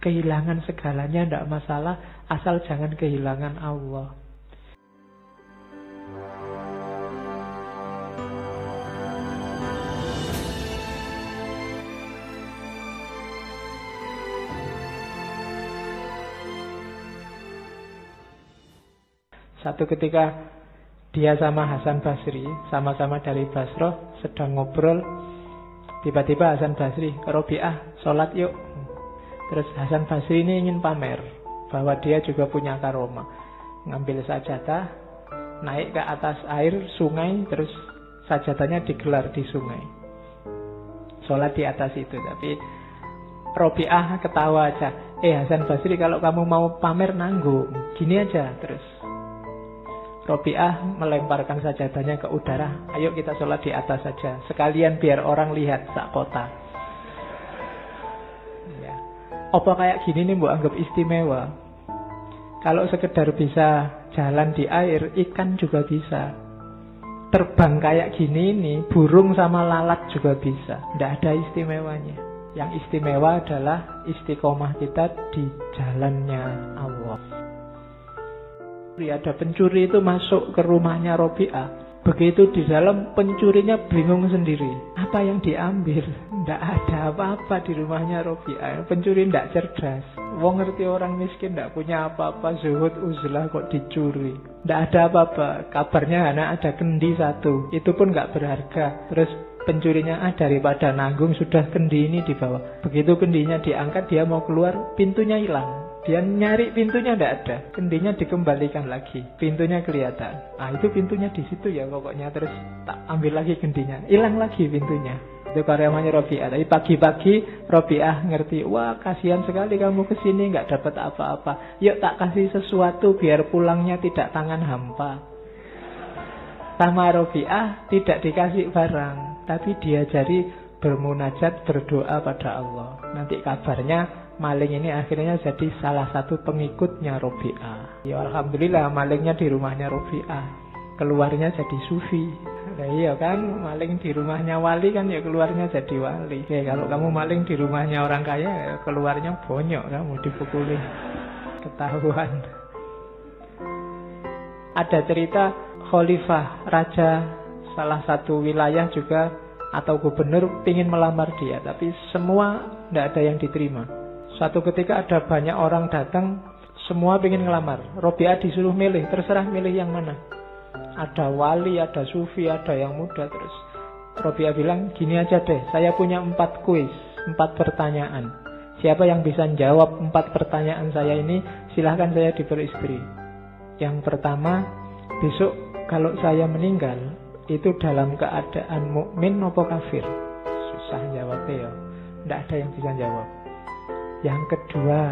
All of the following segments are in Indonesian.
Kehilangan segalanya tidak masalah, asal jangan kehilangan Allah. Satu ketika dia sama Hasan Basri, sama-sama dari Basroh, sedang ngobrol. Tiba-tiba Hasan Basri, Robiah, sholat yuk. Terus Hasan Basri ini ingin pamer bahwa dia juga punya karoma. Ngambil sajadah, naik ke atas air sungai, terus sajadahnya digelar di sungai. Sholat di atas itu, tapi Robiah ketawa aja. Eh Hasan Basri kalau kamu mau pamer nanggung, gini aja terus Robiah melemparkan sajadahnya ke udara. Ayo kita sholat di atas saja. Sekalian biar orang lihat sak kota. Apa kayak gini nih bu anggap istimewa? Kalau sekedar bisa jalan di air, ikan juga bisa. Terbang kayak gini nih, burung sama lalat juga bisa. Tidak ada istimewanya. Yang istimewa adalah istiqomah kita di jalannya Allah ada pencuri itu masuk ke rumahnya Robi'ah. Begitu di dalam pencurinya bingung sendiri. Apa yang diambil? Tidak ada apa-apa di rumahnya Robi'ah. Pencuri tidak cerdas. Wong ngerti orang miskin tidak punya apa-apa. Zuhud uzlah kok dicuri. Tidak ada apa-apa. Kabarnya hanya ada kendi satu. Itu pun nggak berharga. Terus pencurinya ah daripada nanggung sudah kendi ini dibawa. Begitu kendinya diangkat dia mau keluar pintunya hilang. Dia nyari pintunya tidak ada, kendinya dikembalikan lagi, pintunya kelihatan. Ah itu pintunya di situ ya pokoknya terus tak ambil lagi kendinya, hilang lagi pintunya. Itu karyawannya Robiah. Tapi pagi-pagi Robiah ngerti, wah kasihan sekali kamu ke sini nggak dapat apa-apa. Yuk tak kasih sesuatu biar pulangnya tidak tangan hampa. Sama Robiah tidak dikasih barang, tapi dia jadi bermunajat berdoa pada Allah. Nanti kabarnya maling ini akhirnya jadi salah satu pengikutnya Robi'ah. Ya Alhamdulillah malingnya di rumahnya Robi'ah. Keluarnya jadi sufi. Nah, iya kan, maling di rumahnya wali kan ya keluarnya jadi wali. Oke, kalau kamu maling di rumahnya orang kaya, ya keluarnya bonyok kamu dipukuli. Ketahuan. Ada cerita khalifah raja salah satu wilayah juga atau gubernur ingin melamar dia, tapi semua tidak ada yang diterima. Suatu ketika ada banyak orang datang, semua ingin ngelamar. Robiah disuruh milih, terserah milih yang mana. Ada wali, ada sufi, ada yang muda terus. Robiah bilang, gini aja deh, saya punya empat kuis, empat pertanyaan. Siapa yang bisa jawab empat pertanyaan saya ini, silahkan saya diberi istri. Yang pertama, besok kalau saya meninggal, itu dalam keadaan mukmin maupun kafir? Susah jawabnya ya. Tidak ada yang bisa jawab. Yang kedua,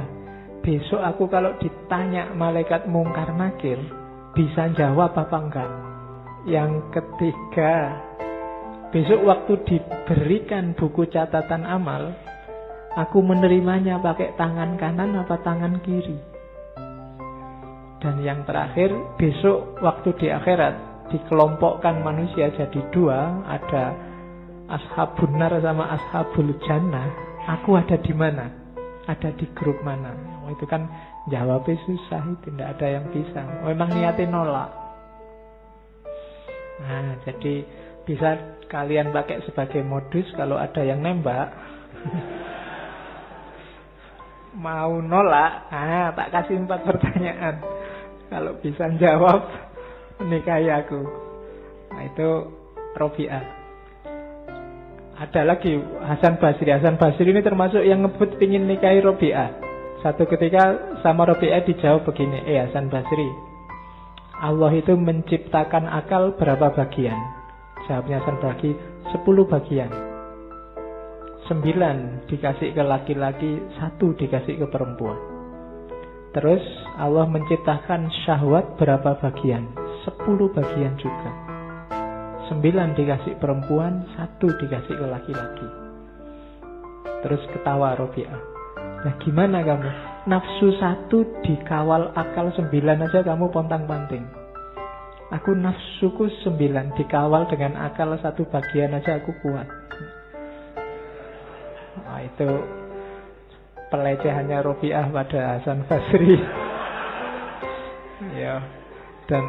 besok aku kalau ditanya malaikat mungkar nakir, bisa jawab apa enggak? Yang ketiga, besok waktu diberikan buku catatan amal, aku menerimanya pakai tangan kanan apa tangan kiri? Dan yang terakhir, besok waktu di akhirat dikelompokkan manusia jadi dua, ada ashabun nar sama ashabul jannah. Aku ada di mana? ada di grup mana. Oh, itu kan jawabnya susah itu, tidak ada yang bisa. Memang niatnya nolak. Nah, jadi bisa kalian pakai sebagai modus kalau ada yang nembak. Mau nolak, ah tak kasih empat pertanyaan. Kalau bisa jawab, menikahi aku. Nah, itu Robiah. Ada lagi Hasan Basri. Hasan Basri ini termasuk yang ngebut pingin nikahi Robi'ah. Satu ketika sama Robi'ah dijawab begini, eh Hasan Basri, Allah itu menciptakan akal berapa bagian? Jawabnya Hasan Basri, sepuluh bagian. Sembilan dikasih ke laki-laki, satu dikasih ke perempuan. Terus Allah menciptakan syahwat berapa bagian? Sepuluh bagian juga. Sembilan dikasih perempuan, satu dikasih ke laki-laki. Terus ketawa Robi'ah. Nah gimana kamu? Nafsu satu dikawal akal sembilan aja kamu pontang-panting. Aku nafsuku sembilan dikawal dengan akal satu bagian aja aku kuat. Nah, itu pelecehannya Robiah pada Hasan Basri. ya, dan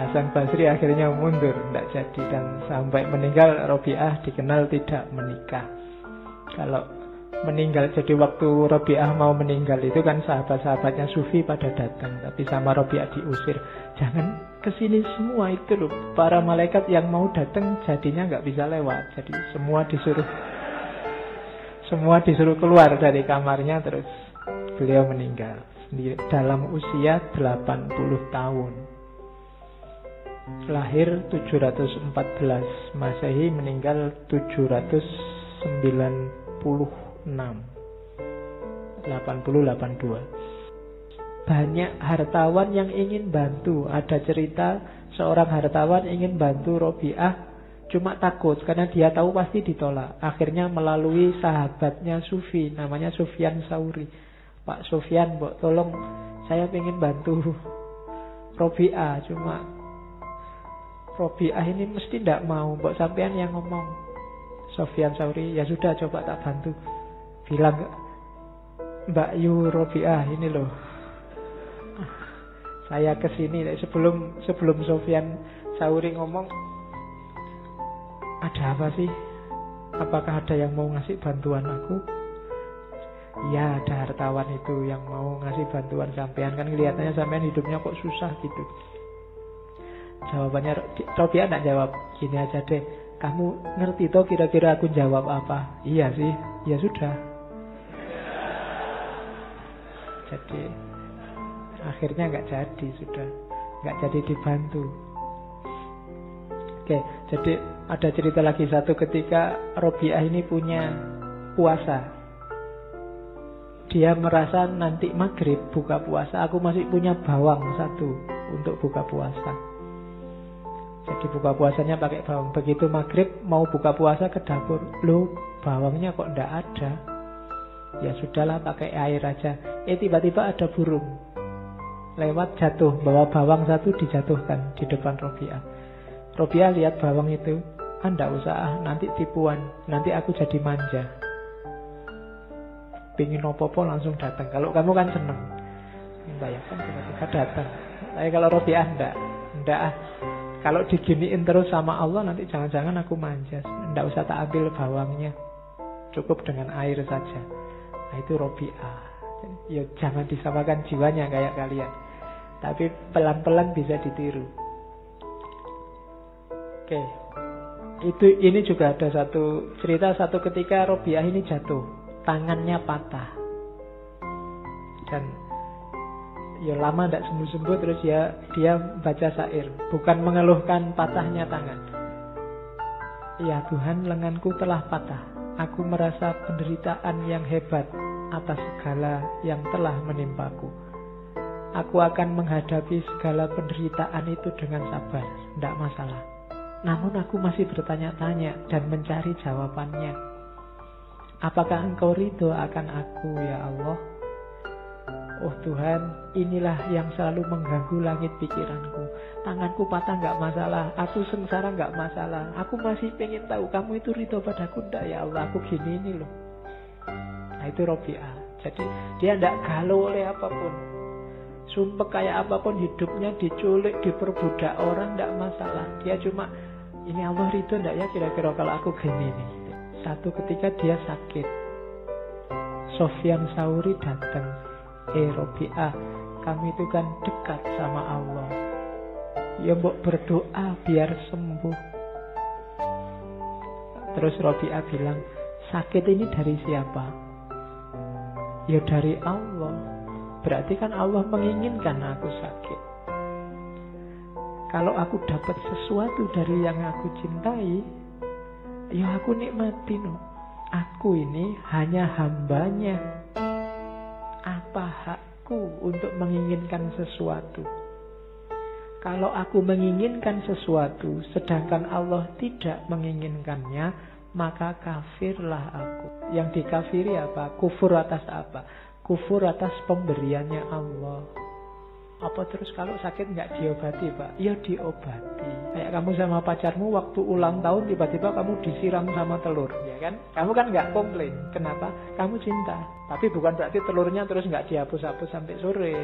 Hasan Basri akhirnya mundur, tidak jadi dan sampai meninggal Robiah dikenal tidak menikah. Kalau meninggal jadi waktu Robiah mau meninggal itu kan sahabat-sahabatnya Sufi pada datang tapi sama Robiah diusir. Jangan ke sini semua itu loh para malaikat yang mau datang jadinya nggak bisa lewat jadi semua disuruh semua disuruh keluar dari kamarnya terus beliau meninggal. Di dalam usia 80 tahun lahir 714 Masehi meninggal 790 6 80 Banyak hartawan yang ingin bantu. Ada cerita seorang hartawan ingin bantu Robiah Cuma takut karena dia tahu pasti ditolak. Akhirnya melalui sahabatnya Sufi Namanya Sufyan Sauri. Pak Sufyan, Mbok tolong saya ingin bantu Robiah Cuma Robiah ini mesti tidak mau. Mbok sampean yang ngomong. Sofyan Sauri ya sudah coba tak bantu. Bilang Mbak Yu Robiah ini loh. Saya ke sini sebelum sebelum Sofian Sauri ngomong ada apa sih? Apakah ada yang mau ngasih bantuan aku? Ya ada hartawan itu yang mau ngasih bantuan sampean. Kan kelihatannya sampean hidupnya kok susah gitu jawabannya Robiah tidak jawab gini aja deh kamu ngerti toh kira-kira aku jawab apa iya sih ya sudah jadi akhirnya nggak jadi sudah nggak jadi dibantu. Oke, jadi ada cerita lagi satu ketika Robiah ini punya puasa. Dia merasa nanti maghrib buka puasa, aku masih punya bawang satu untuk buka puasa. Jadi buka puasanya pakai bawang. Begitu maghrib mau buka puasa ke dapur, lo bawangnya kok ndak ada. Ya sudahlah pakai air aja. Eh tiba-tiba ada burung lewat jatuh bawa bawang satu dijatuhkan di depan Robiah. Robiah lihat bawang itu, anda usah nanti tipuan, nanti aku jadi manja. Pingin opo-opo langsung datang. Kalau kamu kan seneng, bayangkan tiba-tiba datang. Tapi kalau Robiah enggak, enggak ah. Kalau diginiin terus sama Allah nanti jangan-jangan aku manja. Enggak usah tak ambil bawangnya. Cukup dengan air saja. Nah itu Robi'ah. Ya jangan disamakan jiwanya kayak kalian. Tapi pelan-pelan bisa ditiru. Oke. Itu ini juga ada satu cerita satu ketika Robiah ini jatuh, tangannya patah. Dan ya lama tidak sembuh-sembuh terus ya dia baca syair, bukan mengeluhkan patahnya tangan. Ya Tuhan, lenganku telah patah. Aku merasa penderitaan yang hebat atas segala yang telah menimpaku. Aku akan menghadapi segala penderitaan itu dengan sabar, tidak masalah. Namun aku masih bertanya-tanya dan mencari jawabannya. Apakah engkau ridho akan aku ya Allah? Oh Tuhan, inilah yang selalu mengganggu langit pikiranku. Tanganku patah nggak masalah, aku sengsara nggak masalah. Aku masih pengen tahu kamu itu ridho padaku ndak ya Allah. Aku gini ini loh. Nah itu Robi'ah. Jadi dia tidak galau oleh apa pun. Sumpah kayak apa pun hidupnya diculik, diperbudak orang tidak masalah. Dia cuma ini Allah ridho ndak ya kira-kira kalau aku gini nih. Satu ketika dia sakit. Sofyan Sauri datang Eh Robi'ah Kami itu kan dekat sama Allah. Ya mbok berdoa biar sembuh. Terus Robi'ah bilang Sakit ini dari siapa? Ya dari Allah. Berarti kan Allah menginginkan aku sakit. Kalau aku dapat sesuatu dari yang aku cintai Ya aku nikmati no. Aku ini hanya hambanya apa hakku untuk menginginkan sesuatu? Kalau aku menginginkan sesuatu, sedangkan Allah tidak menginginkannya, maka kafirlah aku. Yang dikafiri apa? Kufur atas apa? Kufur atas pemberiannya Allah. Apa terus kalau sakit nggak diobati pak? Ya diobati. Kayak kamu sama pacarmu waktu ulang tahun tiba-tiba kamu disiram sama telur, ya kan? Kamu kan nggak komplain. Kenapa? Kamu cinta. Tapi bukan berarti telurnya terus nggak dihapus-hapus sampai sore.